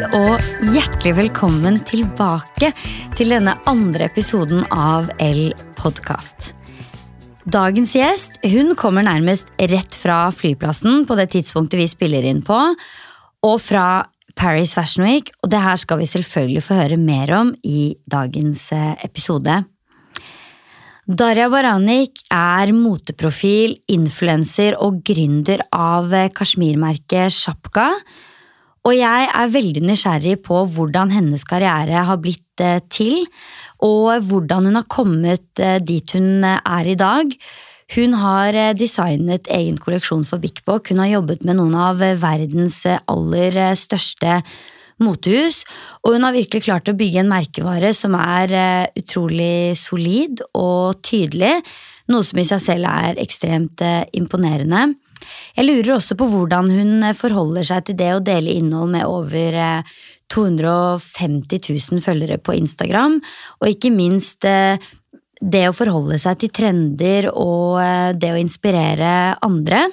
Og hjertelig velkommen tilbake til denne andre episoden av L podkast. Dagens gjest hun kommer nærmest rett fra flyplassen på det tidspunktet vi spiller inn på, og fra Paris Fashion Week, og det her skal vi selvfølgelig få høre mer om i dagens eh, episode. Darja Baranik er moteprofil, influenser og gründer av eh, kasjmirmerket Shapka. Og jeg er veldig nysgjerrig på hvordan hennes karriere har blitt eh, til, og hvordan hun har kommet eh, dit hun er i dag. Hun har designet egen kolleksjon for Bik Bok. Hun har jobbet med noen av verdens aller største motehus. Og hun har virkelig klart å bygge en merkevare som er utrolig solid og tydelig. Noe som i seg selv er ekstremt imponerende. Jeg lurer også på hvordan hun eh, forholder seg til det å dele innhold med over uh, 250 000 følgere på Instagram, og ikke minst det å forholde seg til trender og det å inspirere andre.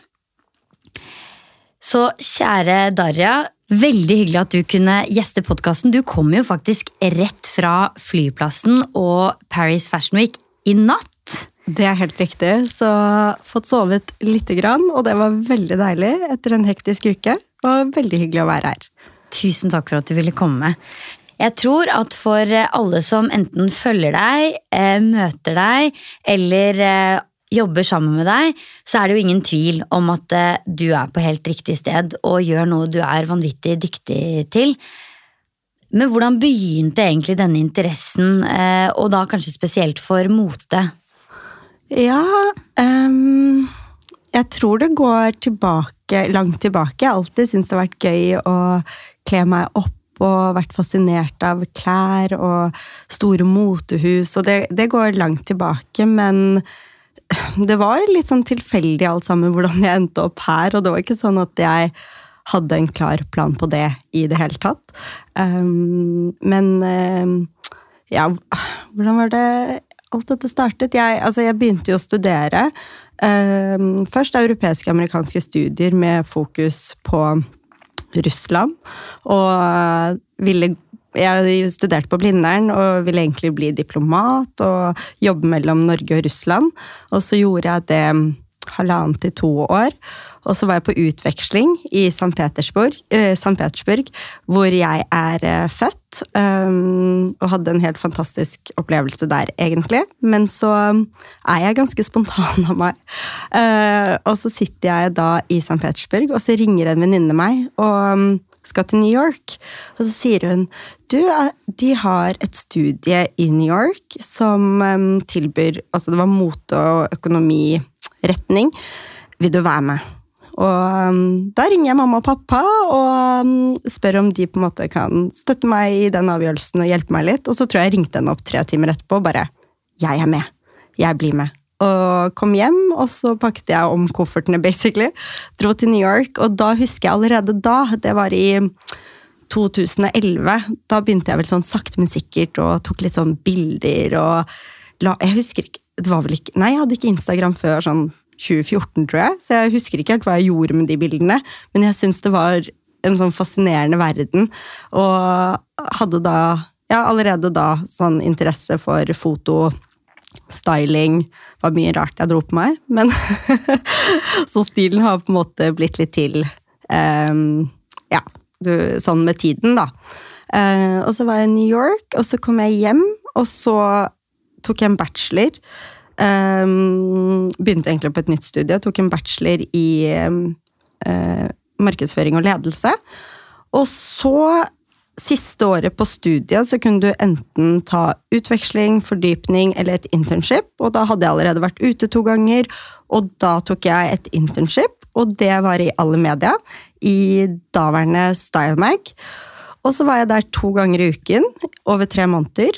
Så kjære Darja, Veldig hyggelig at du kunne gjeste podkasten. Du kom jo faktisk rett fra flyplassen og Paris Fashion Week i natt. Det er helt riktig. Så fått sovet lite grann, og det var veldig deilig etter en hektisk uke. Og veldig hyggelig å være her. Tusen takk for at du ville komme. Jeg tror at for alle som enten følger deg, eh, møter deg eller eh, jobber sammen med deg, så er det jo ingen tvil om at eh, du er på helt riktig sted og gjør noe du er vanvittig dyktig til. Men hvordan begynte egentlig denne interessen, eh, og da kanskje spesielt for mote? Ja um, Jeg tror det går tilbake, langt tilbake. Jeg har alltid syntes det har vært gøy å kle meg opp og vært fascinert av klær og store motehus, og det, det går langt tilbake, men det var litt sånn tilfeldig alt sammen hvordan jeg endte opp her, og det var ikke sånn at jeg hadde en klar plan på det i det hele tatt. Um, men um, ja, hvordan var det alt dette startet? Jeg, altså, jeg begynte jo å studere. Uh, først europeiske amerikanske studier med fokus på Russland, og ville jeg studerte på Blindern og ville egentlig bli diplomat og jobbe mellom Norge og Russland. Og så gjorde jeg det halvannet til to år. Og så var jeg på utveksling i St. Petersburg, uh, Petersburg hvor jeg er uh, født. Um, og hadde en helt fantastisk opplevelse der, egentlig. Men så er jeg ganske spontan av meg. Uh, og så sitter jeg da i St. Petersburg, og så ringer en venninne meg. og um, skal til New York. Og så sier hun du, de har et studie i New York som tilbyr Altså det var mote- og økonomiretning. Vil du være med? Og um, da ringer jeg mamma og pappa og um, spør om de på en måte kan støtte meg i den avgjørelsen og hjelpe meg litt. Og så tror jeg jeg ringte henne opp tre timer etterpå og bare Jeg er med. Jeg blir med og kom hjem, og så pakket jeg om koffertene, basically. Dro til New York, og da husker jeg allerede da, det var i 2011, da begynte jeg vel sånn sakte, men sikkert og tok litt sånn bilder og la Jeg husker ikke Det var vel ikke Nei, jeg hadde ikke Instagram før sånn 2014, tror jeg, så jeg husker ikke helt hva jeg gjorde med de bildene, men jeg syns det var en sånn fascinerende verden, og hadde da ja, allerede da sånn interesse for foto styling var mye rart jeg dro på meg, men Så stilen har på en måte blitt litt til um, Ja, du, sånn med tiden, da. Uh, og så var jeg i New York, og så kom jeg hjem, og så tok jeg en bachelor. Um, begynte egentlig på et nytt studie, tok en bachelor i uh, markedsføring og ledelse. Og så siste året på studiet så kunne du enten ta utveksling, fordypning eller et internship, og da hadde jeg allerede vært ute to ganger, og da tok jeg et internship, og det var i alle media, i daværende StyleMag. Og så var jeg der to ganger i uken, over tre måneder.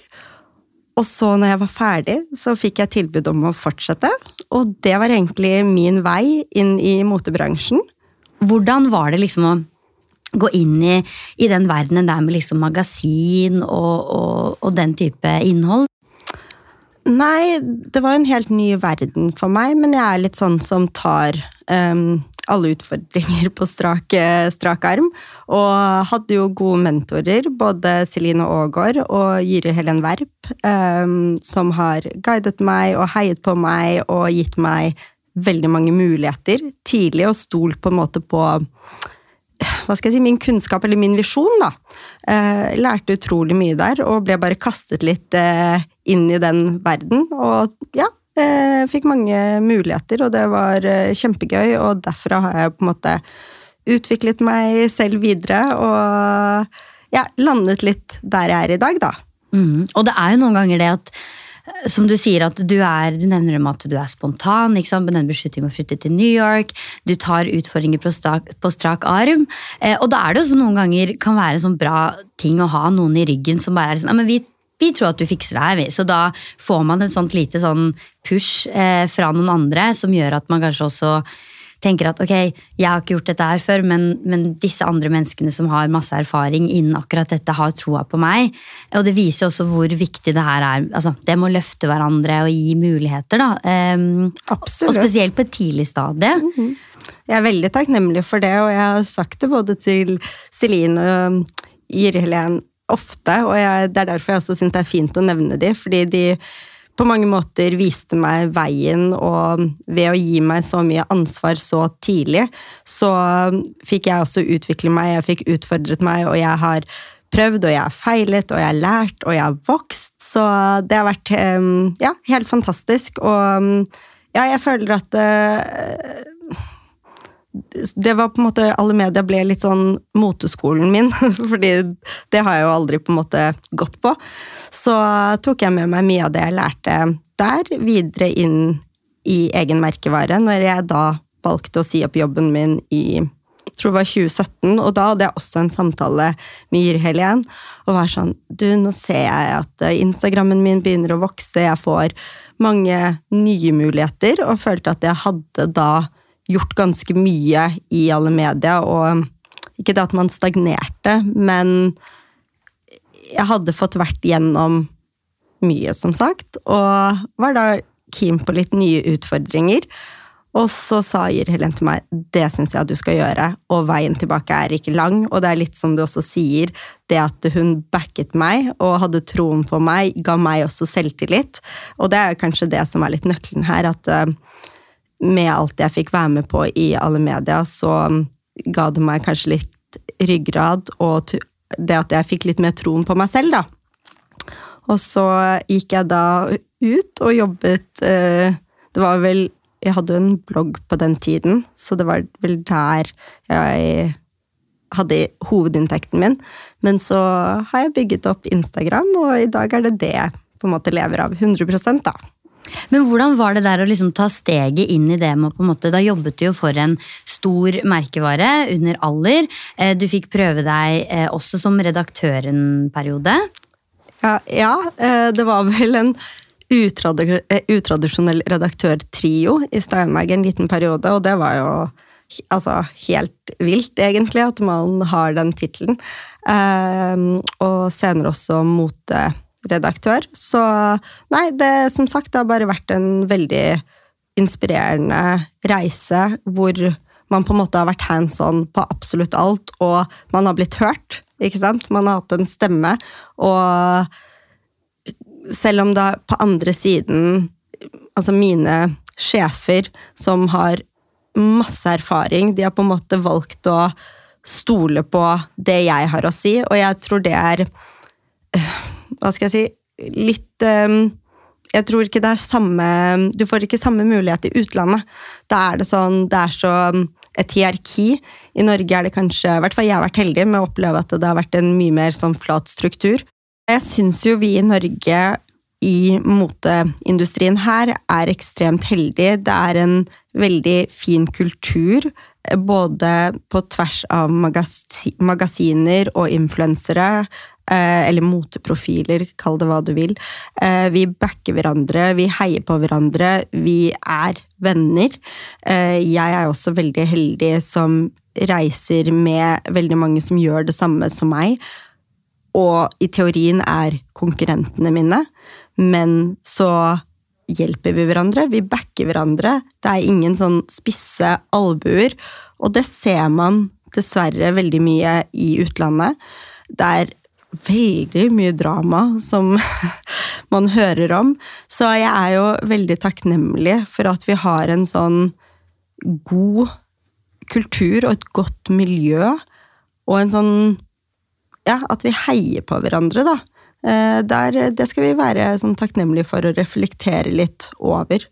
Og så, når jeg var ferdig, så fikk jeg tilbud om å fortsette, og det var egentlig min vei inn i motebransjen. Hvordan var det liksom å gå inn i, i, den verdenen der med liksom magasin og, og, og, den type innhold? Nei, det var en helt ny verden for meg, men jeg er litt sånn som tar um, alle utfordringer på strak, strak arm. Og hadde jo gode mentorer, både Celine Aagaard og Jyri Helen Werp, um, som har guidet meg og heiet på meg og gitt meg veldig mange muligheter tidlig, og stolt på en måte på hva skal jeg si, min kunnskap eller min visjon, da. Eh, lærte utrolig mye der, og ble bare kastet litt eh, inn i den verden. Og ja, eh, fikk mange muligheter, og det var eh, kjempegøy. Og derfra har jeg på en måte utviklet meg selv videre, og ja, landet litt der jeg er i dag, da. Mm. Og det er jo noen ganger det at som du sier, at du, er, du nevner om at du er spontan. ikke sant? Den beslutningen om å flytte til New York. Du tar utfordringer på strak, på strak arm. Eh, og da er det også noen ganger kan være en sånn bra ting å ha noen i ryggen som bare er sånn ja, men vi, vi tror at du fikser det her, vi. Så da får man et sånt lite sånn push eh, fra noen andre som gjør at man kanskje også tenker at ok, jeg har ikke gjort dette her før, men, men, disse andre menneskene som har masse erfaring innen akkurat dette, har troa på meg. Og det viser også hvor viktig det her er. Altså, det må løfte hverandre og gi muligheter, da. Um, Absolutt. Og spesielt på et tidlig stadie. Mm -hmm. Jeg er veldig takknemlig for det, og jeg har sagt det både til Celine og Jiri Helen ofte, og jeg, det er derfor jeg også syns det er fint å nevne de, fordi de på mange måter viste meg veien, og ved å gi meg så mye ansvar så tidlig, så fikk jeg også utvikle meg, jeg fikk utfordret meg, og jeg har prøvd, og jeg har feilet, og jeg har lært, og jeg har vokst. Så det har vært eh, ja, helt fantastisk. Og ja, jeg føler at uh, det var på en måte Alle media ble litt sånn moteskolen min, fordi det har jeg jo aldri på en måte gått på. Så tok jeg med meg mye av det jeg lærte der, videre inn i egen merkevare, når jeg da valgte å si opp jobben min i tror det var 2017, og da hadde jeg også en samtale med Yr-Helen. Og var sånn Du, nå ser jeg at Instagrammen min begynner å vokse, jeg får mange nye muligheter, og følte at jeg hadde da gjort ganske mye i alle media, og ikke det at man stagnerte, men jeg hadde fått vært gjennom mye, som sagt, og var da keen på litt nye utfordringer. Og så sa Jir Helen til meg det syns jeg du skal gjøre, og veien tilbake er ikke lang. Og det er litt som du også sier, det at hun backet meg og hadde troen på meg, ga meg også selvtillit. Og det er kanskje det som er litt nøkkelen her, at uh, med alt jeg fikk være med på i alle media, så ga det meg kanskje litt ryggrad, og det at jeg fikk litt mer troen på meg selv, da. Og så gikk jeg da ut og jobbet eh, Det var vel Jeg hadde jo en blogg på den tiden, så det var vel der jeg hadde hovedinntekten min. Men så har jeg bygget opp Instagram, og i dag er det det jeg på en måte lever av. 100 da. Men hvordan var det der å liksom ta steget inn i det med på en måte, Da jobbet du jo for en stor merkevare under Aller. Eh, du fikk prøve deg eh, også som redaktør en periode. Ja, ja eh, det var vel en utradisjonell redaktørtrio i Steinberg en liten periode, og det var jo altså, helt vilt, egentlig, at man har den tittelen. Og senere også mote redaktør. Så nei, det som sagt det har bare vært en veldig inspirerende reise hvor man på en måte har vært hands on på absolutt alt, og man har blitt hørt. ikke sant? Man har hatt en stemme, og selv om det på andre siden Altså mine sjefer som har masse erfaring, de har på en måte valgt å stole på det jeg har å si, og jeg tror det er hva skal jeg si Litt um, Jeg tror ikke det er samme Du får ikke samme mulighet i utlandet. Da er det sånn Det er så um, et hierarki. I Norge er det kanskje I hvert fall jeg har vært heldig med å oppleve at det har vært en mye mer sånn flat struktur. Jeg syns jo vi i Norge i moteindustrien her er ekstremt heldige. Det er en veldig fin kultur både på tvers av magasiner og influensere, Eh, eller moteprofiler, kall det hva du vil. Eh, vi backer hverandre, vi heier på hverandre, vi er venner. Eh, jeg er også veldig heldig som reiser med veldig mange som gjør det samme som meg, og i teorien er konkurrentene mine, men så hjelper vi hverandre, vi backer hverandre. Det er ingen sånn spisse albuer, og det ser man dessverre veldig mye i utlandet. Det er veldig mye drama som man hører om. Så jeg er jo veldig takknemlig for at vi har en sånn god kultur og et godt miljø, og en sånn Ja, at vi heier på hverandre, da. Eh, der, det skal vi være sånn takknemlige for å reflektere litt over.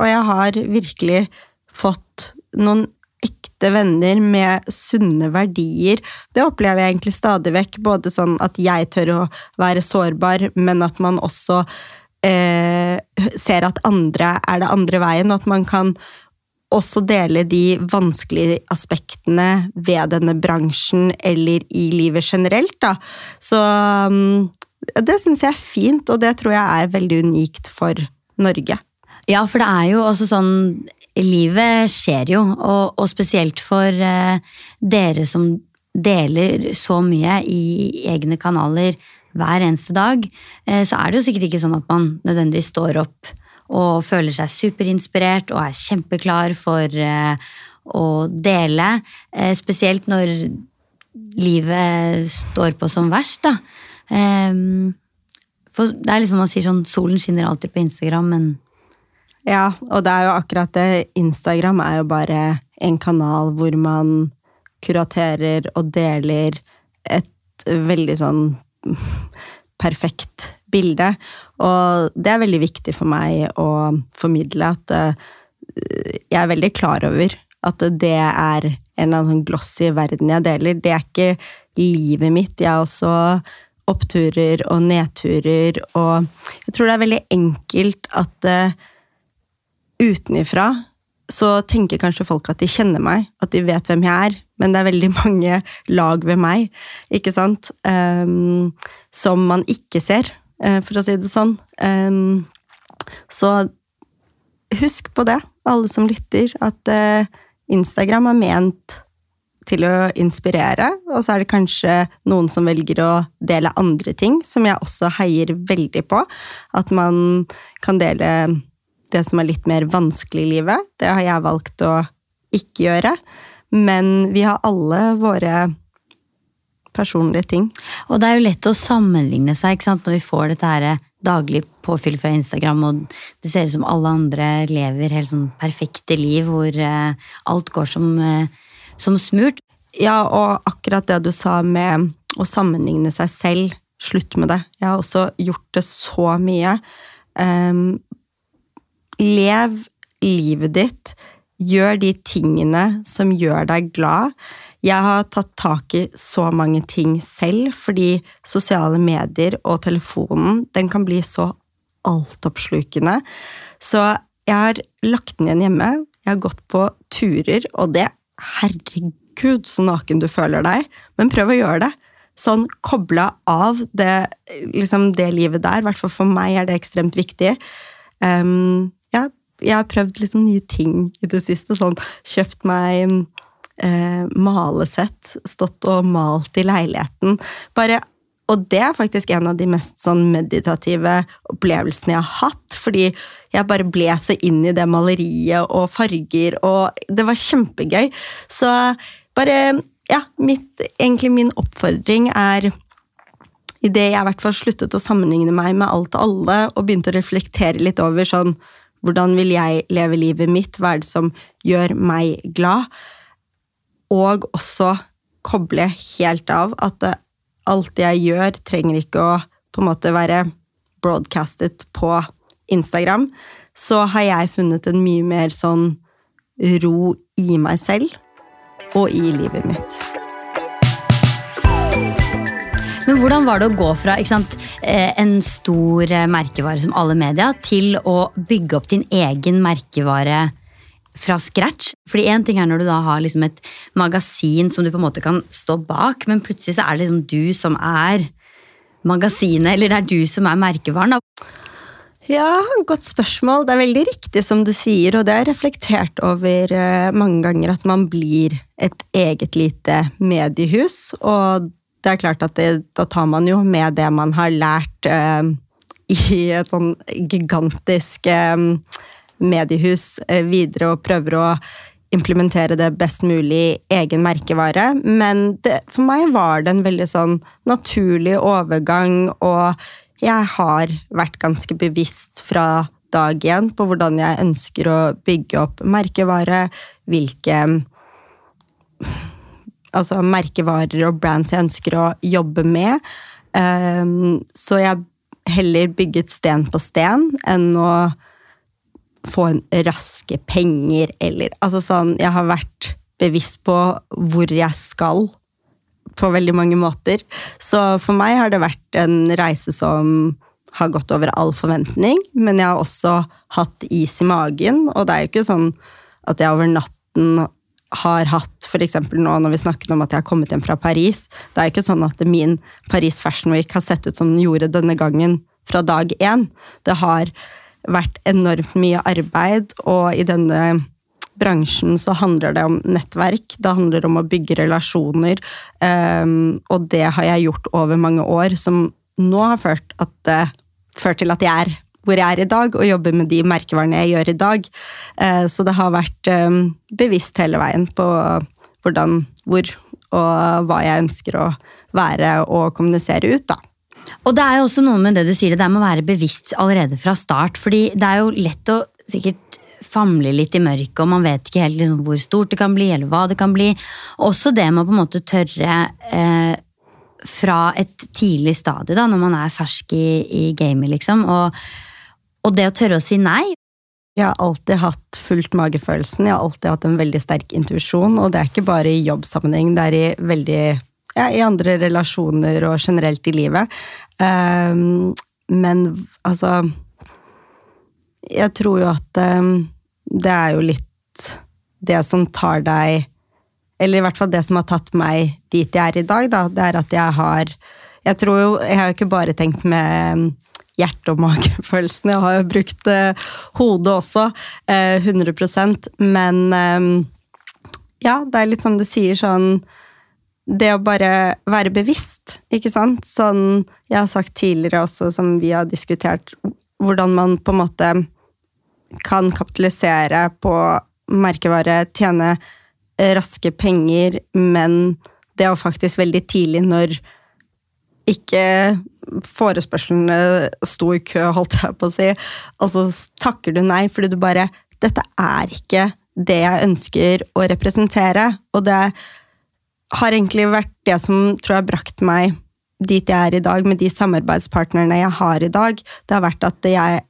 Og jeg har virkelig fått noen ekte venner med sunne verdier. Det opplever jeg egentlig stadig vekk. Både sånn at jeg tør å være sårbar, men at man også eh, ser at andre er det andre veien, og at man kan også dele de vanskelige aspektene ved denne bransjen eller i livet generelt. Da. Så um, det syns jeg er fint, og det tror jeg er veldig unikt for Norge. Ja, for det er jo også sånn Livet skjer jo, og, og spesielt for eh, dere som deler så mye i egne kanaler hver eneste dag, eh, så er det jo sikkert ikke sånn at man nødvendigvis står opp og føler seg superinspirert og er kjempeklar for uh, å dele. Uh, spesielt når livet står på som verst, da. Um, for det er liksom man sier sånn Solen skinner alltid på Instagram, men Ja, og det er jo akkurat det. Instagram er jo bare en kanal hvor man kuraterer og deler et veldig sånn perfekt bilde. Og det er veldig viktig for meg å formidle at uh, jeg er veldig klar over at det er en eller annen sånn glossy verden jeg deler. Det er ikke livet mitt. Jeg er også oppturer og nedturer, og jeg tror det er veldig enkelt at uh, utenifra så tenker kanskje folk at de kjenner meg, at de vet hvem jeg er, men det er veldig mange lag ved meg, ikke sant, um, som man ikke ser. uh, for å si det sånn. Så husk på det, alle som lytter, at uh, Instagram er ment til å inspirere, og så er det kanskje noen som velger å dele andre ting, som jeg også heier veldig på. At man kan dele det som er litt mer vanskelig i livet. Det har jeg valgt å ikke gjøre. Men vi har alle våre personlige ting. Og det er jo lett å sammenligne seg ikke sant? når vi får dette her daglig påfyll fra Instagram, og det ser ut som alle andre lever helt sånn perfekte liv hvor uh, alt går som, uh, som, smurt. Ja, og akkurat det du sa med å sammenligne seg selv, slutt med det. Jeg har også gjort det så mye. Um, lev livet ditt. Gjør de tingene som gjør deg glad. Jeg har tatt tak i så mange ting selv, fordi sosiale medier og telefonen den kan bli så altoppslukende. Så jeg har lagt den igjen hjemme. Jeg har gått på turer, og det Herregud, så naken du føler deg. Men prøv å gjøre det. Sånn kobla av det, liksom det livet der. I hvert fall for meg er det ekstremt viktig. Um, ja, jeg har prøvd liksom nye ting i det siste. Sånn kjøpt meg eh, malesett, stått og malt i leiligheten. Bare, og det er faktisk en av de mest sånn meditative opplevelsene jeg har hatt, fordi jeg bare ble så inn i det maleriet og farger, og det var kjempegøy. Så bare Ja, mitt, egentlig min oppfordring er Idet jeg i hvert fall sluttet å sammenligne meg med alt og alle, og begynte å reflektere litt over sånn Hvordan vil jeg leve livet mitt? Hva er det som gjør meg glad? og også koble helt av. At alt jeg gjør, trenger ikke å på en måte være broadcastet på Instagram. Så har jeg funnet en mye mer sånn ro i meg selv og i livet mitt. Men hvordan var det å gå fra sant, eh, en stor eh, merkevare som alle media, til å bygge opp din egen merkevare fra scratch. Fordi én ting er når du da har liksom et magasin som du på en måte kan stå bak, men plutselig så er det liksom du som er magasinet, eller det er du som er merkevaren. da. Ja, godt spørsmål. Det er veldig riktig som du sier, og det er reflektert over uh, mange ganger at man blir et eget lite mediehus. Og det er klart at det, da tar man jo med det man har lært eh, i et sånn gigantisk eh, mediehus eh, videre og prøver å implementere det best mulig i egen merkevare. Men det, for meg var det en veldig sånn naturlig overgang, og jeg har vært ganske bevisst fra dag én på hvordan jeg ønsker å bygge opp merkevare, hvilke altså merkevarer og brands jeg ønsker å jobbe med. Um, så jeg heller bygget sten på sten enn å få en raske penger eller Altså sånn Jeg har vært bevisst på hvor jeg skal på veldig mange måter. Så for meg har det vært en reise som har gått over all forventning, men jeg har også hatt is i magen, og det er jo ikke sånn at jeg over natten har hatt f.eks. nå når vi snakket om at jeg har kommet hjem fra Paris. Det er jo ikke sånn at min Paris Fashion Week har sett ut som den gjorde denne gangen fra dag én. Det har vært enormt mye arbeid, og i denne bransjen så handler det om nettverk. Det handler om å bygge relasjoner, um, og det har jeg gjort over mange år, som nå har ført, at, uh, ført til at jeg er hvor jeg er i dag, og jobber med de merkevarene jeg gjør i dag. Eh, så det har vært eh, bevisst hele veien på hvordan, hvor og hva jeg ønsker å være og kommunisere ut, da. Og det er jo også noe med det du sier, det der med å være bevisst allerede fra start. fordi det er jo lett å sikkert famle litt i mørket, og man vet ikke helt liksom hvor stort det kan bli, eller hva det kan bli. Også det med å på en måte tørre eh, fra et tidlig stadie, da, når man er fersk i, i gamet, liksom. og og det å tørre å si nei Jeg har alltid hatt fullt magefølelsen, jeg har alltid hatt en veldig sterk intuisjon, og det er ikke bare i jobbsammenheng, det er i veldig ja, i andre relasjoner og generelt i livet. Um, men altså Jeg tror jo at um, det er jo litt det som tar deg Eller i hvert fall det som har tatt meg dit jeg er i dag, da. Det er at jeg har Jeg tror jo Jeg har jo ikke bare tenkt med hjerte- og magefølelsen. Jeg har jo brukt eh, hodet også, eh, 100 men eh, ja, det er litt som du sier, sånn Det å bare være bevisst, ikke sant? Sånn jeg har sagt tidligere også, som vi har diskutert, hvordan man på en måte kan kapitalisere på merkevare, tjene raske penger, men det er faktisk veldig tidlig når ikke forespørslene sto i kø, holdt jeg på å si, og så takker du nei fordi du bare Dette er ikke det jeg ønsker å representere. Og det har egentlig vært det som tror jeg har brakt meg dit jeg er i dag, med de samarbeidspartnerne jeg har i dag. Det har vært at jeg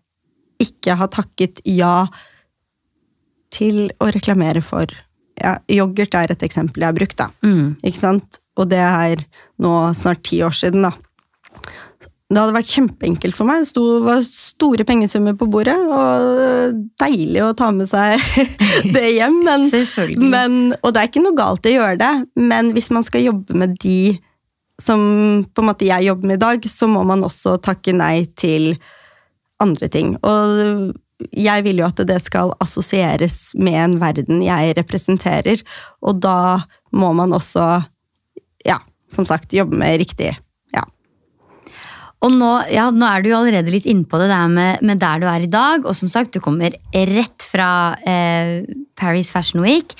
ikke har takket ja til å reklamere for ja, Yoghurt er et eksempel jeg har brukt, da. Mm. Ikke sant? Og det er nå snart ti år siden, da. Det hadde vært kjempeenkelt for meg. Det var store pengesummer på bordet, og deilig å ta med seg det hjem. Men, men, og det er ikke noe galt i å gjøre det, men hvis man skal jobbe med de som på en måte jeg jobber med i dag, så må man også takke nei til andre ting. Og jeg vil jo at det skal assosieres med en verden jeg representerer, og da må man også, ja, som sagt, jobbe med riktig og nå, ja, nå, er du jo allerede litt innpå det der med, med, der du er i dag. Og som sagt, du kommer rett fra eh, Paris Fashion Week.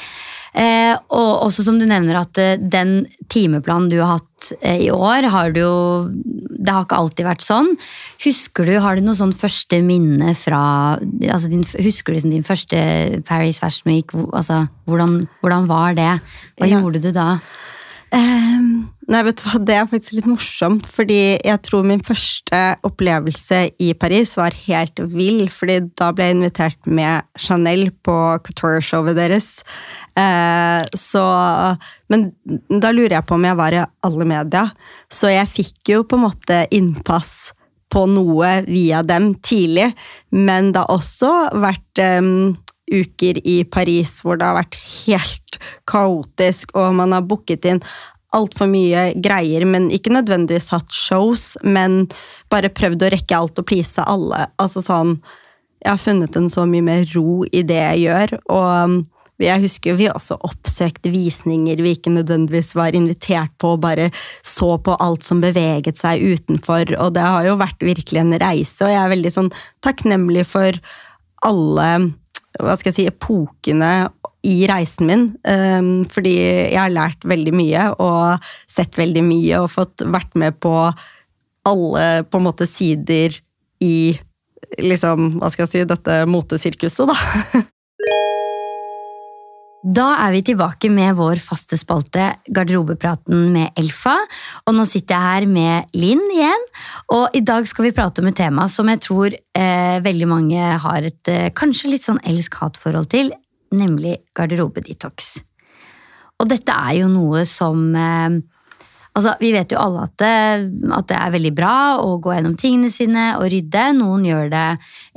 Eh, og også som du nevner at eh, den timeplanen du har hatt eh, i år, har du jo Det har ikke alltid vært sånn. Husker du, Har du noe sånn første minne fra altså din, Husker du liksom din første Paris Fashion Week? Altså, hvordan, hvordan var det? Hva ja. gjorde du da? Um, nei, vet du hva, Det er faktisk litt morsomt, fordi jeg tror min første opplevelse i Paris var helt vill. fordi da ble jeg invitert med Chanel på couture-showet deres. Uh, så Men da lurer jeg på om jeg var i alle media. Så jeg fikk jo på en måte innpass på noe via dem tidlig, men det har også vært um, uker i Paris hvor det har vært helt kaotisk, og man har booket inn altfor mye greier, men ikke nødvendigvis hatt shows, men bare prøvd å rekke alt og please alle. Altså sånn Jeg har funnet en så mye mer ro i det jeg gjør, og um, Jeg husker vi også oppsøkte visninger vi ikke nødvendigvis var invitert på, og bare så på alt som beveget seg utenfor, og det har jo vært virkelig en reise, og jeg er veldig sånn takknemlig for alle hva skal jeg si, epokene i reisen min. Um, fordi jeg har lært veldig mye og sett veldig mye og fått vært med på alle på en måte sider i liksom, hva skal jeg si, dette motesirkuset, da. Da er vi tilbake med vår faste spalte Garderobepraten med Elfa. Og nå sitter jeg her med Linn igjen. Og i dag skal vi prate om et tema som jeg tror eh, veldig mange har et eh, kanskje litt sånn elsk-hat-forhold til, nemlig garderobedetox. Og dette er jo noe som eh, Altså, Vi vet jo alle at det, at det, er veldig bra å gå gjennom tingene sine og rydde. Noen gjør det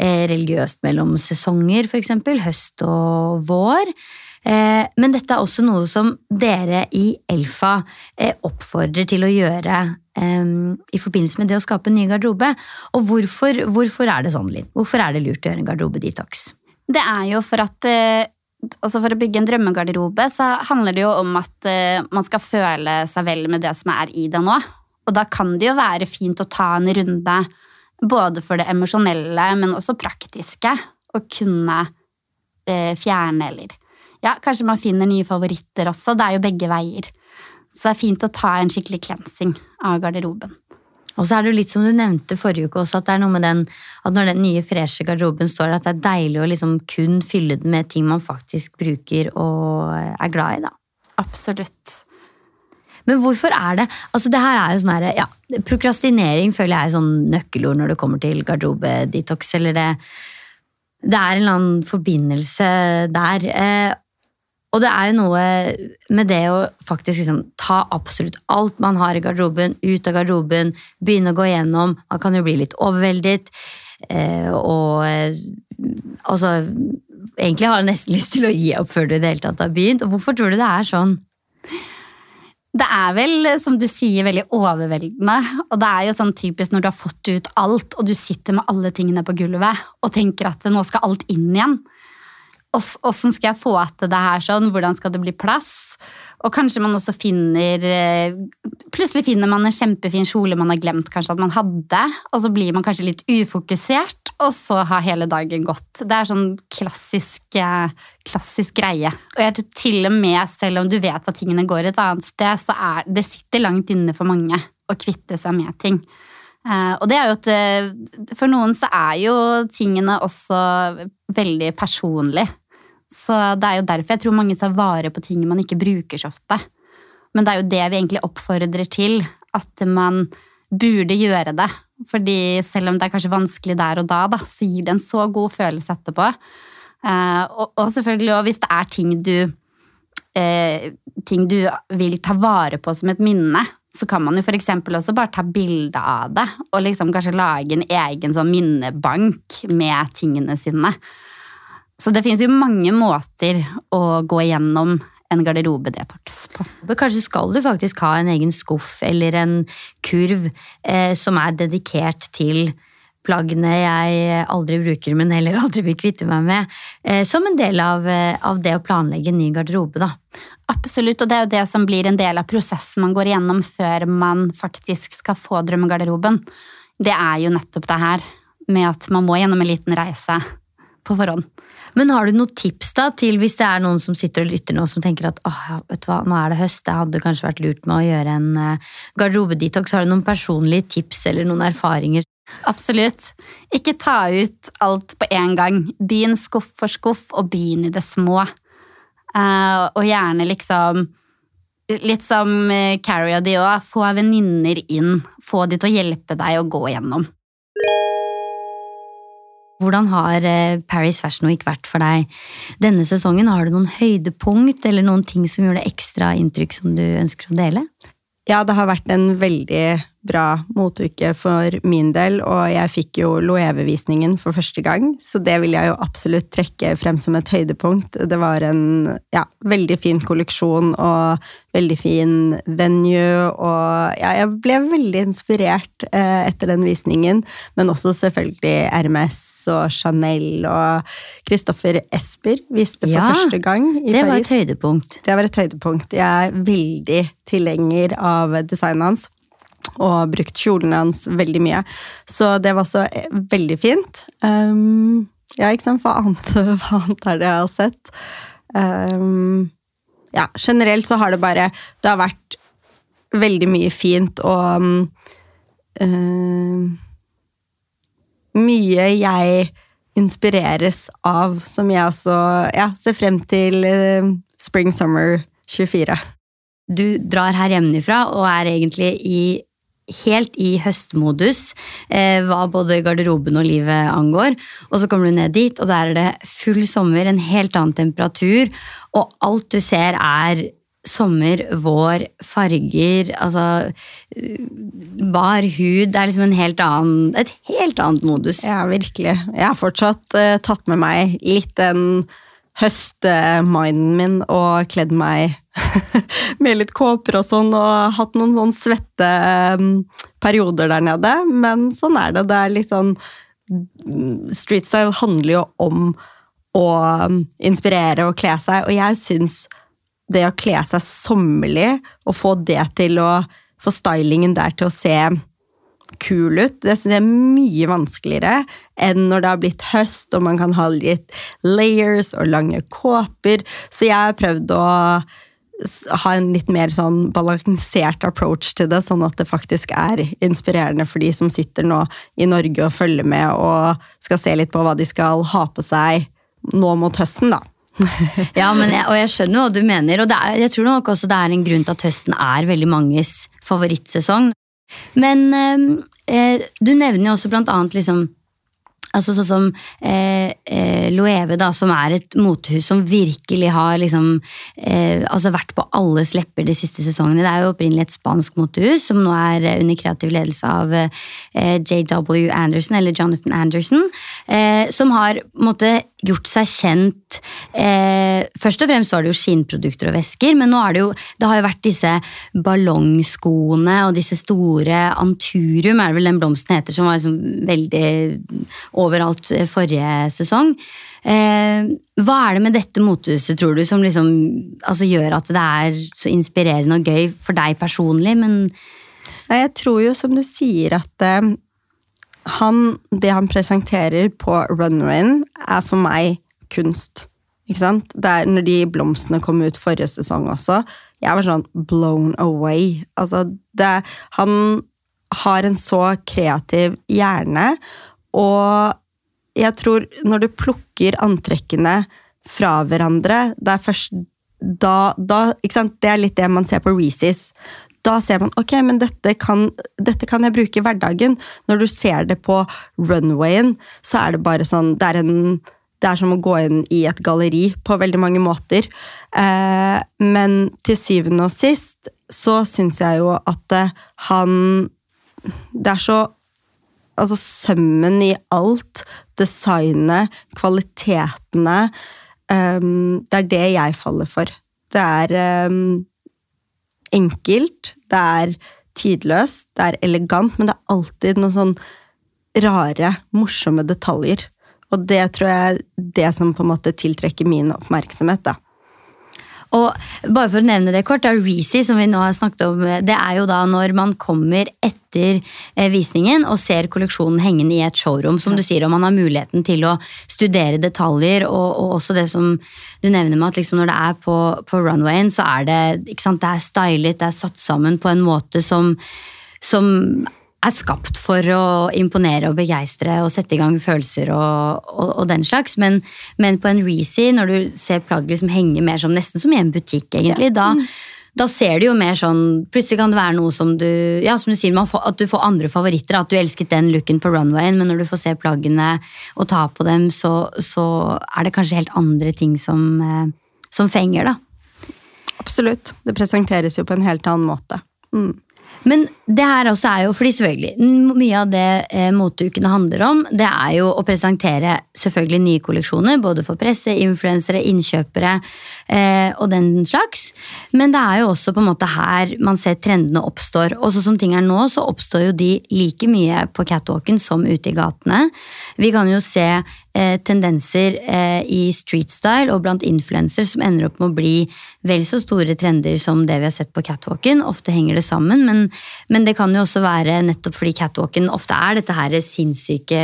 eh, religiøst mellom sesonger, f.eks. høst og vår. Eh, men dette er også noe som dere i Elfa eh, oppfordrer til å gjøre eh, i forbindelse med det å skape en ny garderobe. Og hvorfor, hvorfor er det sånn, Linn? Hvorfor er det lurt å gjøre en garderobedetox? Det er jo for at altså For å bygge en drømmegarderobe så handler det jo om at man skal føle seg vel med det som er i det nå. Og da kan det jo være fint å ta en runde både for det emosjonelle, men også praktiske. Å kunne eh, fjerne eller Ja, kanskje man finner nye favoritter også. Det er jo begge veier. Så det er fint å ta en skikkelig cleansing av garderoben. Og så er det jo litt som du nevnte forrige uke også, at det er noe med den at når den nye, freshe garderoben står at det er deilig å liksom kun fylle den med ting man faktisk bruker og er glad i, da. Absolutt. Men hvorfor er det Altså, det her er jo sånn herre ja, Prokrastinering føler jeg er sånn nøkkelord når det kommer til garderobedetox, eller det Det er en eller annen forbindelse der. Og det er jo noe med det å faktisk liksom ta absolutt alt man har i garderoben, ut av garderoben, begynne å gå gjennom. Man kan jo bli litt overveldet. Eh, og eh, altså Egentlig har jeg nesten lyst til å gi opp før du i det hele tatt har begynt. Og hvorfor tror du det er sånn? Det er vel, som du sier, veldig overveldende. Og det er jo sånn typisk når du har fått ut alt, og du sitter med alle tingene på gulvet og tenker at nå skal alt inn igjen. Åssen skal jeg få til det her sånn? Hvordan skal det bli plass? Og kanskje man også finner eh, Plutselig finner man en kjempefin kjole man har glemt kanskje at man hadde, og så blir man kanskje litt ufokusert, og så har hele dagen gått. Det er sånn klassisk, eh, klassisk greie. Og jeg tror til og med, selv om du vet at tingene går et annet sted, så er det sitter langt inne for mange å kvitte seg med ting. Uh, og det er jo at For noen så er jo tingene også veldig personlige. Så det er jo derfor jeg tror mange tar vare på ting man ikke bruker så ofte. Men det er jo det vi egentlig oppfordrer til, at man burde gjøre det. Fordi selv om det er kanskje vanskelig der og da, da så gir det en så god følelse etterpå. Uh, og, selvfølgelig òg hvis det er ting du uh, ting du vil ta vare på som et minne, så kan man jo f.eks. også bare ta bilde av det, og liksom kanskje lage en egen sånn minnebank med tingene sine. Så det finnes jo mange måter å gå igjennom en garderobedetox på. Kanskje skal du faktisk ha en egen skuff eller en kurv eh, som er dedikert til plaggene jeg aldri bruker, men heller aldri vil kvitte meg med. Eh, som en del av, eh, av, det å planlegge en ny garderobe, da. Absolutt, og det er jo det som blir en del av prosessen man går igjennom før man faktisk skal få drømmegarderoben. Det er jo nettopp det her med at man må gjennom en liten reise på forhånd. Men har du noen tips da til hvis det er noen som sitter og lytter nå som tenker at åh, vet du hva, nå er det høst, det hadde kanskje vært lurt med å gjøre en uh, garderobedetox. Har du noen personlige tips eller noen erfaringer? Absolutt. Ikke ta ut alt på en gang. Begynn skuff for skuff, og begynn i det små. Uh, og gjerne liksom Litt som uh, Carrie og de òg. Få venninner inn. Få de til å hjelpe deg å gå gjennom. Hvordan har eh, Paris Fashion Week vært for deg denne sesongen? Har du noen høydepunkt eller noen ting som gjør det ekstra inntrykk som du ønsker å dele? Ja, det har vært en veldig bra motuke for min del, og jeg fikk jo Loewe-visningen for første gang, så det vil jeg jo absolutt trekke frem som et høydepunkt. Det var en ja, veldig fin kolleksjon og veldig fin venue, og ja, jeg ble veldig inspirert eh, etter den visningen, men også selvfølgelig Hermes og Chanel og Christoffer Esper viste for Ja, første gang i Det var Paris. et høydepunkt. Det var et høydepunkt. Jeg er veldig tilhenger av designet hans. Og brukt kjolen hans veldig mye. Så det var også eh, veldig fint. Um, ja, ikke sant. Hva annet, hva annet er det jeg har sett? Um, ja, generelt så har det bare Det har vært veldig mye fint og um, Mye jeg inspireres av, som jeg også ja, ser frem til Spring Summer 24. Du drar her hjemmefra og er egentlig i, helt i høstmodus eh, hva både garderoben og livet angår. Og så kommer du ned dit, og der er det full sommer, en helt annen temperatur, og alt du ser er sommer, vår, farger, altså eh, bar hud. Det er liksom helt annen, et helt annet modus. Ja, virkelig. Jeg har fortsatt eh, tatt med meg litt den høstminden min og kledd meg med litt kåper og sånn, og hatt noen sånn svette eh, perioder der nede. Men sånn er det. Det er litt sånn Streetstyle handler jo om å mm, inspirere og kle seg, og jeg syns det å kle seg sommerlig og få det til å få stylingen der til å se kul ut. Det synes jeg er mye vanskeligere enn når det har blitt høst og man kan ha litt layers og lange kåper. Så jeg har prøvd å ha en litt mer sånn balansert approach til det, sånn at det faktisk er inspirerende for de som sitter nå i Norge og følger med og skal se litt på hva de skal ha på seg nå mot høsten, da. Ja, men jeg, og jeg skjønner hva du mener, og det er, jeg tror nok også det er en grunn til at høsten er veldig manges favorittsesong. Men eh, eh, du nevner jo også blant annet liksom Altså sånn som eh, eh, Loewe, da, som er et motehus som virkelig har liksom eh, altså vært på alles lepper de siste sesongene. Det er jo opprinnelig et spansk motehus som nå er eh, under kreativ ledelse av eh, JW Anderson, eller Jonathan Anderson, som har måte gjort seg kjent eh, Først og fremst var det jo skinnprodukter og væsker, men nå er det jo Det har jo vært disse ballongskoene og disse store Anturium, er det vel den blomsten heter, som var liksom veldig overalt eh, forrige sesong. Eh, hva er det med dette motehuset, tror du, som liksom altså, gjør at det er så inspirerende og gøy for deg personlig, men Jeg tror jo, som du sier, at eh, han, det han presenterer på runwayen, er for meg kunst. Ikke sant? Det er når de blomstene kom ut forrige sesong også. Jeg var sånn blown away. Altså, det, han har en så kreativ hjerne, og jeg tror når du plukker antrekkene fra hverandre, det er først da, da ikke sant? Det er litt det man ser på Reese's. Da ser man ok, men dette kan, dette kan jeg bruke i hverdagen. Når du ser det på runwayen, så er det bare sånn Det er, en, det er som å gå inn i et galleri på veldig mange måter. Eh, men til syvende og sist så syns jeg jo at eh, han Det er så Altså sømmen i alt. Designet, kvalitetene. Um, det er det jeg faller for. Det er ehm, enkelt, det er tidløst, det er elegant, men det er alltid noen sånn rare, morsomme detaljer. Og det tror jeg er det som på en måte tiltrekker min oppmerksomhet. da. Og bare for å nevne det kort, er Reezy, som vi nå har snakket om, det er jo da når man kommer etter eh, visningen og ser kolleksjonen hengende i et showroom, som du sier, og man har muligheten til å studere detaljer, og, og også det som du nevner med at liksom når det er på, på runwayen, så er det, ikke sant, det er stylet, det er satt sammen på en måte som, som er skapt for å imponere og begeistre og sette i gang følelser og, og, og den slags. Men, men på en Reezy, når du ser plagg liksom henge mer som nesten som i en butikk, egentlig, da, da ser du jo mer sånn Plutselig kan det være noe som du ja, som du sier, man får, at du får andre favoritter. At du elsket den looken på runwayen, men når du får se plaggene og ta på dem, så, så er det kanskje helt andre ting som, eh, som fenger, da. Absolutt. Det presenteres jo på en helt annen måte. Mm. Men det her også er jo, fordi selvfølgelig, mye av det eh, moteukene handler om, det er jo å presentere selvfølgelig nye kolleksjoner, både for presse, influensere, innkjøpere eh, og den slags. Men det er jo også på en måte her man ser trendene oppstår. Og så som ting er nå, så oppstår jo de like mye på catwalken som ute i gatene. Vi kan jo se eh, tendenser eh, i street style og blant influensere som ender opp med å bli vel så store trender som det vi har sett på catwalken. Ofte henger det sammen, men, men det kan jo også være nettopp fordi catwalken ofte er dette her sinnssyke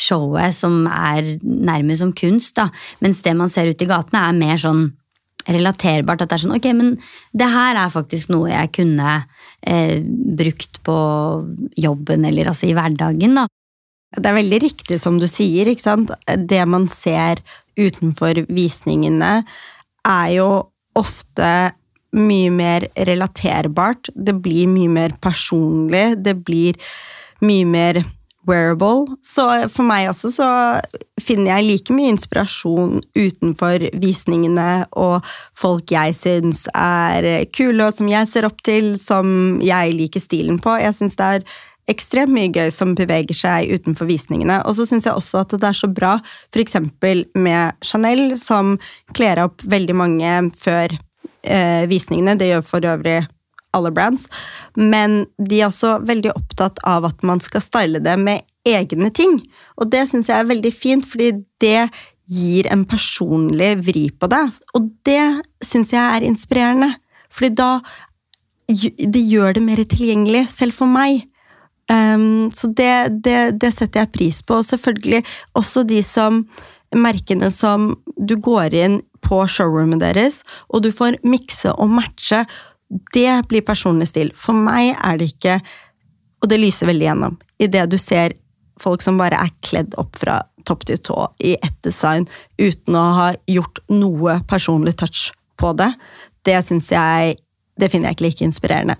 showet som er nærmest som kunst, da. Mens det man ser ute i gatene er mer sånn relaterbart. At det er sånn, ok, men det her er faktisk noe jeg kunne eh, brukt på jobben eller altså i hverdagen, da. Det er veldig riktig som du sier, ikke sant. Det man ser utenfor visningene, er jo ofte mye mer relaterbart. Det blir mye mer personlig. Det blir mye mer wearable. Så for meg også så finner jeg like mye inspirasjon utenfor visningene og folk jeg syns er kule, og som jeg ser opp til, som jeg liker stilen på. Jeg syns det er ekstremt mye gøy som beveger seg utenfor visningene. Og så syns jeg også at det er så bra f.eks. med Chanel, som kler opp veldig mange før eh, visningene. Det gjør for øvrig alle brands. Men de er også veldig opptatt av at man skal style det med egne ting. Og det syns jeg er veldig fint, fordi det gir en personlig vri på det. Og det syns jeg er inspirerende, fordi da det gjør det mer tilgjengelig, selv for meg. Um, så det, det, det setter jeg pris på. Og selvfølgelig også de som merkene som du går inn på showroomet deres, og du får mikse og matche. Det blir personlig stil. For meg er det ikke Og det lyser veldig gjennom. i det du ser folk som bare er kledd opp fra topp til tå i ett design uten å ha gjort noe personlig touch på det, det syns jeg Det finner jeg ikke like inspirerende.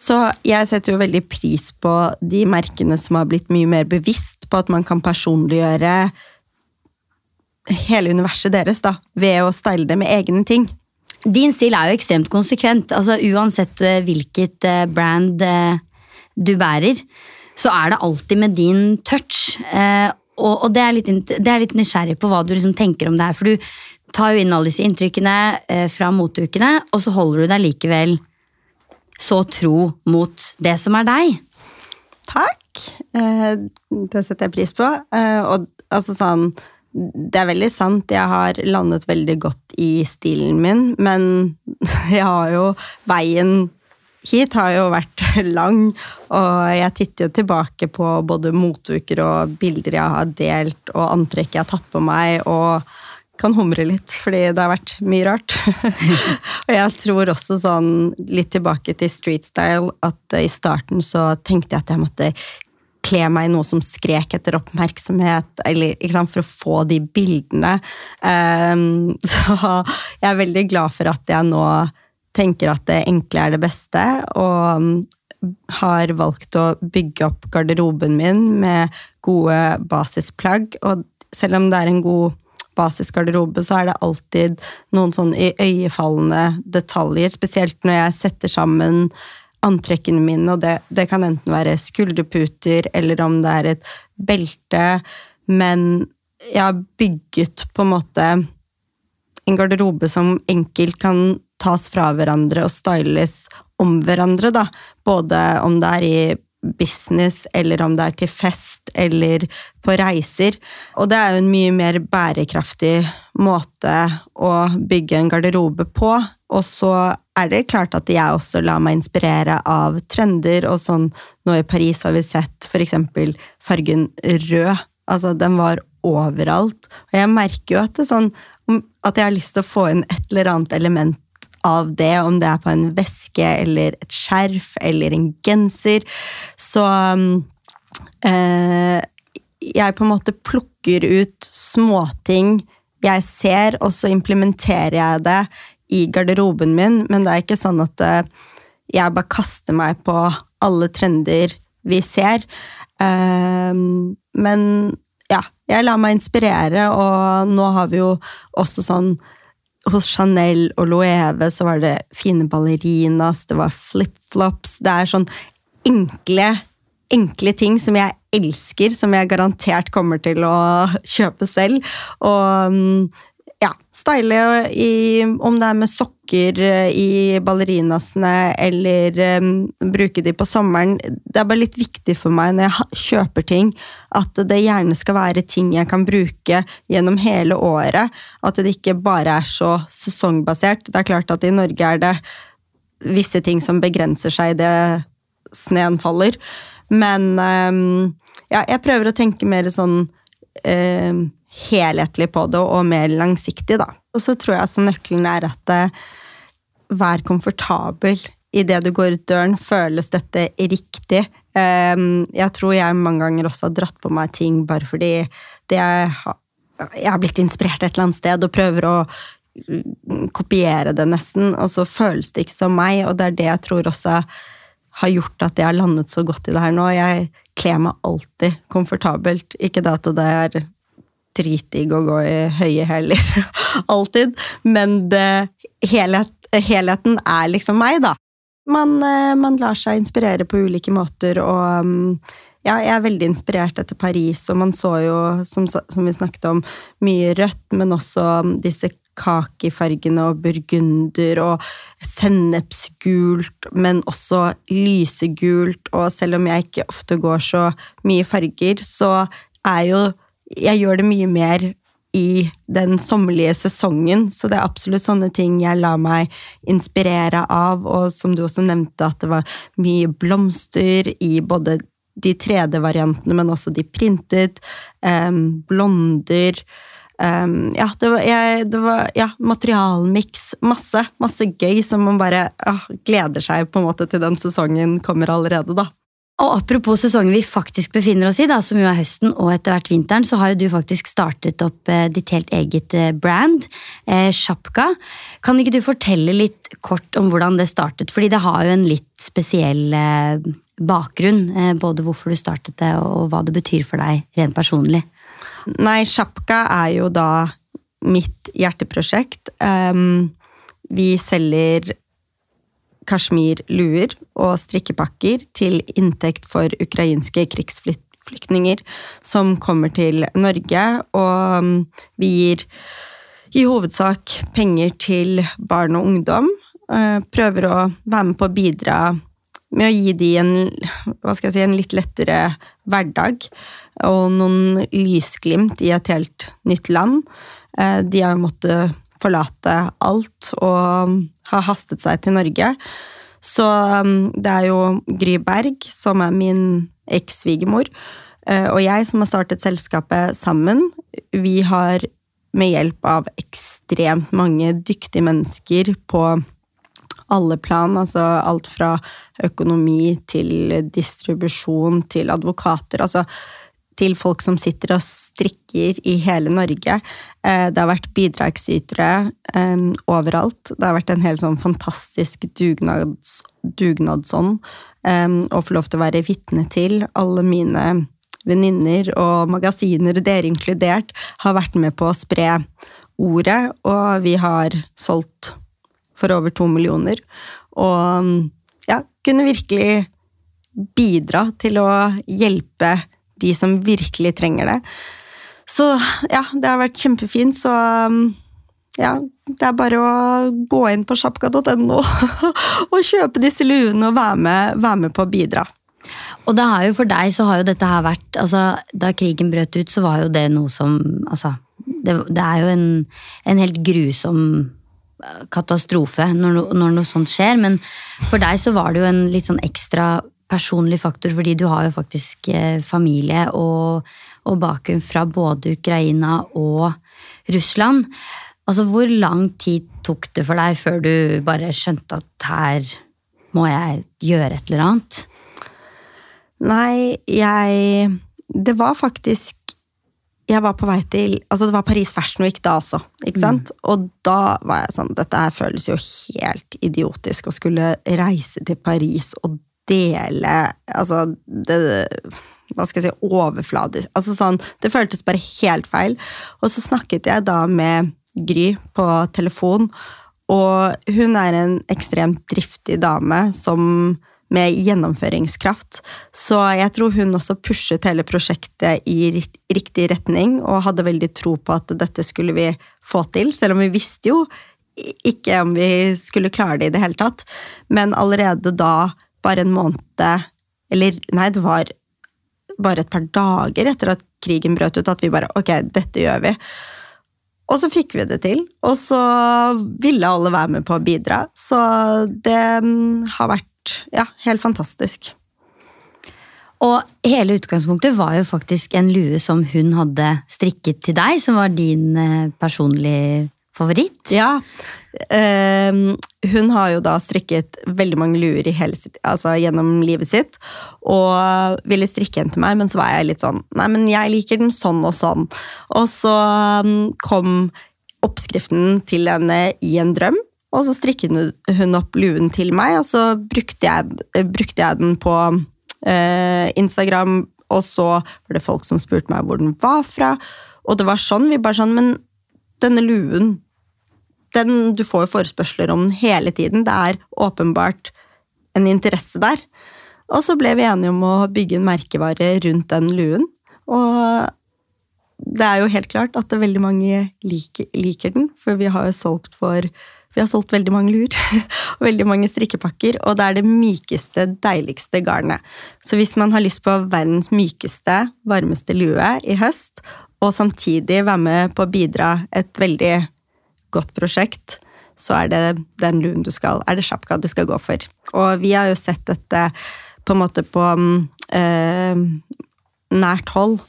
Så jeg setter jo veldig pris på de merkene som har blitt mye mer bevisst på at man kan personliggjøre hele universet deres da, ved å style det med egne ting. Din stil er jo ekstremt konsekvent. altså Uansett eh, hvilket eh, brand eh, du bærer, så er det alltid med din touch. Og, det, er litt, det er litt nysgjerrig på hva du liksom tenker om det her. For du tar jo inn alle disse inntrykkene fra moteukene, og så holder du deg likevel så tro mot det som er deg. Takk! Eh, det setter jeg pris på. Eh, og altså sånn Det er veldig sant, jeg har landet veldig godt i stilen min, men jeg har jo Veien hit har jo vært lang, og jeg titter jo tilbake på både moteuker og bilder jeg har delt, og antrekk jeg har tatt på meg, og kan humre litt, fordi det har vært mye rart. og jeg tror også sånn, litt tilbake til street style, at i starten så tenkte jeg at jeg måtte kle meg i noe som skrek etter oppmerksomhet, eller, sant, for å få de bildene. Um, så jeg er veldig glad for at jeg nå tenker at det enkle er det beste, og mm, har valgt å bygge opp garderoben min med gode basisplagg. Og selv om det er en god basisgarderobe, så er det alltid noen sånn iøynefallende detaljer, spesielt når jeg setter sammen antrekkene mine, og det, det kan enten være skulderputer eller om det er et belte, men jeg har bygget på en måte en garderobe som enkelt kan tas fra hverandre og styles om hverandre, da. Både om det er i business, eller om det er til fest, eller på reiser. Og det er jo en mye mer bærekraftig måte å bygge en garderobe på. Og så er det klart at jeg også lar meg inspirere av trender, og sånn nå i Paris har vi sett eksempel fargen rød. Altså, den var overalt. Og jeg merker jo at, det sånn, at jeg har lyst til å få inn et eller annet element av det, om det er på en veske eller et skjerf eller en genser. Så eh, jeg på en måte plukker ut småting jeg ser, og så implementerer jeg det i garderoben min, men det er ikke sånn at eh, jeg bare kaster meg på alle trender vi ser. Eh, men ja, jeg lar meg inspirere, og nå har vi jo også sånn hos Chanel og Loewe så var det fine ballerinas, det var flipflops Det er sånn enkle, enkle ting som jeg elsker, som jeg garantert kommer til å kjøpe selv. Og mm, ja, style i, om det er med sokker eh, i ballerinasene eller um, bruke de på sommeren. Det er bare litt viktig for meg når jeg kjøper ting, at det gjerne skal være ting jeg kan bruke gjennom hele året. At det ikke bare er så sesongbasert. Det er klart at i Norge er det visse ting som begrenser seg idet sneen faller. Men um, ja, jeg prøver å tenke mer sånn um, helhetlig på det og mer langsiktig, da. Og så tror jeg altså nøkkelen er at uh, vær komfortabel idet du går ut døren. Føles dette riktig? Um, jeg tror jeg mange ganger også har dratt på meg ting bare fordi det jeg har blitt inspirert et eller annet sted og prøver å mm, kopiere det nesten, og så føles det ikke som meg, og det er det jeg tror også har gjort at jeg har landet så godt i det her nå. Jeg kler meg alltid komfortabelt. Ikke det at det er dritdigg å gå i høye hæler alltid, men det, helhet, helheten er liksom meg, da. Man, eh, man, lar seg inspirere på ulike måter, og mm, ja, jeg er veldig inspirert etter Paris, og man så jo, som, som vi snakket om, mye rødt, men også disse kakifargene og burgunder og sennepsgult, men også lysegult, og selv om jeg ikke ofte går så mye farger, så er jo jeg gjør det mye mer i den sommerlige sesongen, så det er absolutt sånne ting jeg lar meg inspirere av, og som du også nevnte, at det var mye blomster i både de 3D-variantene, men også de printet, um, blonder um, Ja, det var, jeg, det var ja, materialmiks. Masse, masse gøy som man bare ah, gleder seg på en måte til den sesongen kommer allerede, da. Og Apropos sesongen vi faktisk befinner oss i, da, som jo er høsten og etter hvert vinteren, så har jo du faktisk startet opp eh, ditt helt eget eh, brand, eh, Shapka. Kan ikke du fortelle litt kort om hvordan det startet? Fordi det har jo en litt spesiell eh, bakgrunn, eh, både hvorfor du startet det og hva det betyr for deg rent personlig. Nei, Shapka er jo da mitt hjerteprosjekt. Um, vi selger kasjmirluer og strikkepakker til inntekt for ukrainske krigsflyktninger som kommer til Norge. Og um, vi gir i hovedsak penger til barn og ungdom. Eh, prøver å være med på å bidra med å gi de en, si, en litt lettere hverdag og noen lysglimt i et helt nytt land. Eh, de har måttet forlate alt og har hastet seg til Norge. Så um, det er jo Gry Berg, som er min eks-svigermor, eh, og jeg som har startet selskapet sammen. Vi har med hjelp av ekstremt mange dyktige mennesker på alle plan, altså alt fra økonomi til distribusjon til advokater. altså til folk som sitter og strikker i hele Norge. Eh, det har vært bidragsytere um, overalt. Det har vært en helt sånn fantastisk dugnads, dugnadsånd um, å få lov til å være vitne til. Alle mine venninner og magasiner, dere inkludert, har vært med på å spre ordet, og vi har solgt for over to millioner. Og ja, kunne virkelig bidra til å hjelpe de som virkelig trenger det. Så ja, det har vært kjempefint, så um, ja, det er bare å gå inn på sjapka.no og kjøpe disse luene og være med, være med, på å bidra. Og det har jo for deg så har jo dette her vært altså, Da krigen brøt ut, så var jo det noe som altså, det, det er jo en, en, helt grusom uh, katastrofe når, når noe sånt skjer, men for deg så var det jo en litt sånn ekstra personlig faktor, fordi du har jo faktisk eh, familie og, og bakgrunn fra både Ukraina og Russland. Altså, Hvor lang tid tok det for deg før du bare skjønte at her må jeg gjøre et eller annet? Nei, jeg Det var faktisk Jeg var på vei til Altså, det var Paris Fashion Week da også, ikke sant? Mm. Og da var jeg sånn Dette her føles jo helt idiotisk å skulle reise til Paris og dele Altså det hva skal jeg si, overfladisk altså sånn, Det føltes bare helt feil. Og så snakket jeg da med Gry på telefon, og hun er en ekstremt driftig dame som med gjennomføringskraft. Så jeg tror hun også pushet hele prosjektet i riktig retning, og hadde veldig tro på at dette skulle vi få til, selv om vi visste jo ikke om vi skulle klare det i det hele tatt. Men allerede da, bare en måned Eller nei, det var bare et par dager etter at krigen brøt ut, at vi bare Ok, dette gjør vi. Og så fikk vi det til, og så ville alle være med på å bidra. Så det mm, har vært ja, helt fantastisk. Og hele utgangspunktet var jo faktisk en lue som hun hadde strikket til deg, som var din eh, personlige favoritt? Ja. Uh, hun har jo da strikket veldig mange luer sitt, altså gjennom livet sitt, og ville strikke en til meg, men så var jeg litt sånn Nei, men jeg liker den sånn og sånn. Og så um, kom oppskriften til henne i en drøm. Og så strikket hun opp luen til meg, og så brukte jeg, brukte jeg den på uh, Instagram. Og så var det folk som spurte meg hvor den var fra. Og det var sånn. Vi bare sånn Men denne luen den, Du får jo forespørsler om den hele tiden. Det er åpenbart en interesse der. Og så ble vi enige om å bygge en merkevare rundt den luen. Og det er jo helt klart at veldig mange liker, liker den, for vi har jo solgt for vi har solgt veldig mange lur og veldig mange strikkepakker, og det er det mykeste, deiligste garnet. Så hvis man har lyst på verdens mykeste, varmeste lue i høst, og samtidig være med på å bidra et veldig godt prosjekt, så er det den luen du skal Er det sjapka du skal gå for. Og vi har jo sett dette på en måte på eh, nært hold,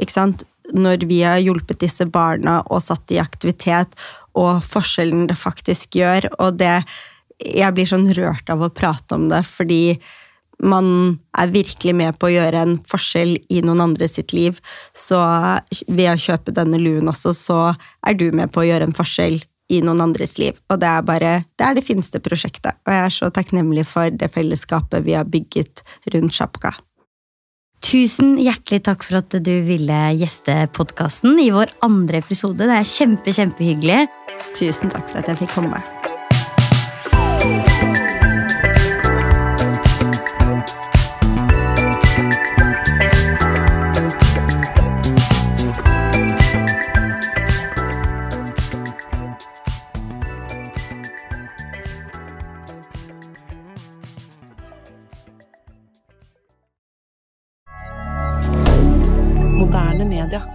ikke sant. Når vi har hjulpet disse barna og satt i aktivitet, og forskjellen det faktisk gjør, og det Jeg blir sånn rørt av å prate om det, fordi man er virkelig med på å gjøre en forskjell i noen andre sitt liv. Så ved å kjøpe denne luen også, så er du med på å gjøre en forskjell i noen andres liv. Og det er bare det er det fineste prosjektet. Og jeg er så takknemlig for det fellesskapet vi har bygget rundt Sjapka. Tusen hjertelig takk for at du ville gjeste podkasten i vår andre episode. Det er kjempe, kjempehyggelig. Tusen takk for at jeg fikk komme. Moderne media.